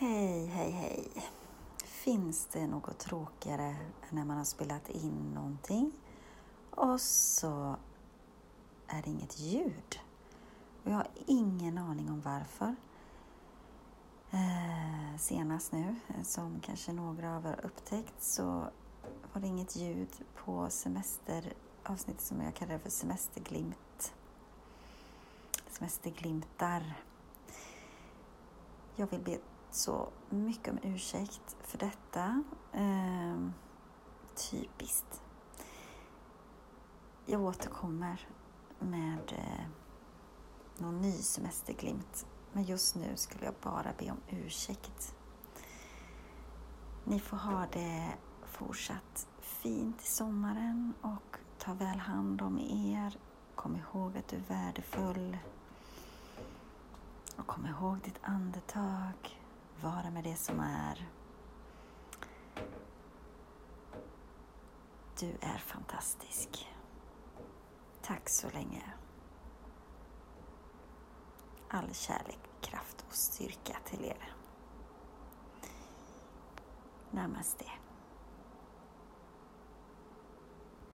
Hej, hej, hej. Finns det något tråkigare än när man har spelat in någonting och så är det inget ljud? Och jag har ingen aning om varför. Eh, senast nu, eh, som kanske några av er har upptäckt, så var det inget ljud på semesteravsnittet som jag kallar för semesterglimt. Semesterglimtar. Jag vill be så mycket om ursäkt för detta. Eh, typiskt. Jag återkommer med eh, någon ny semesterglimt. Men just nu skulle jag bara be om ursäkt. Ni får ha det fortsatt fint i sommaren och ta väl hand om er. Kom ihåg att du är värdefull. Och kom ihåg ditt andetag. Vara med det som är. Du är fantastisk. Tack så länge. All kärlek, kraft och styrka till er. Namaste.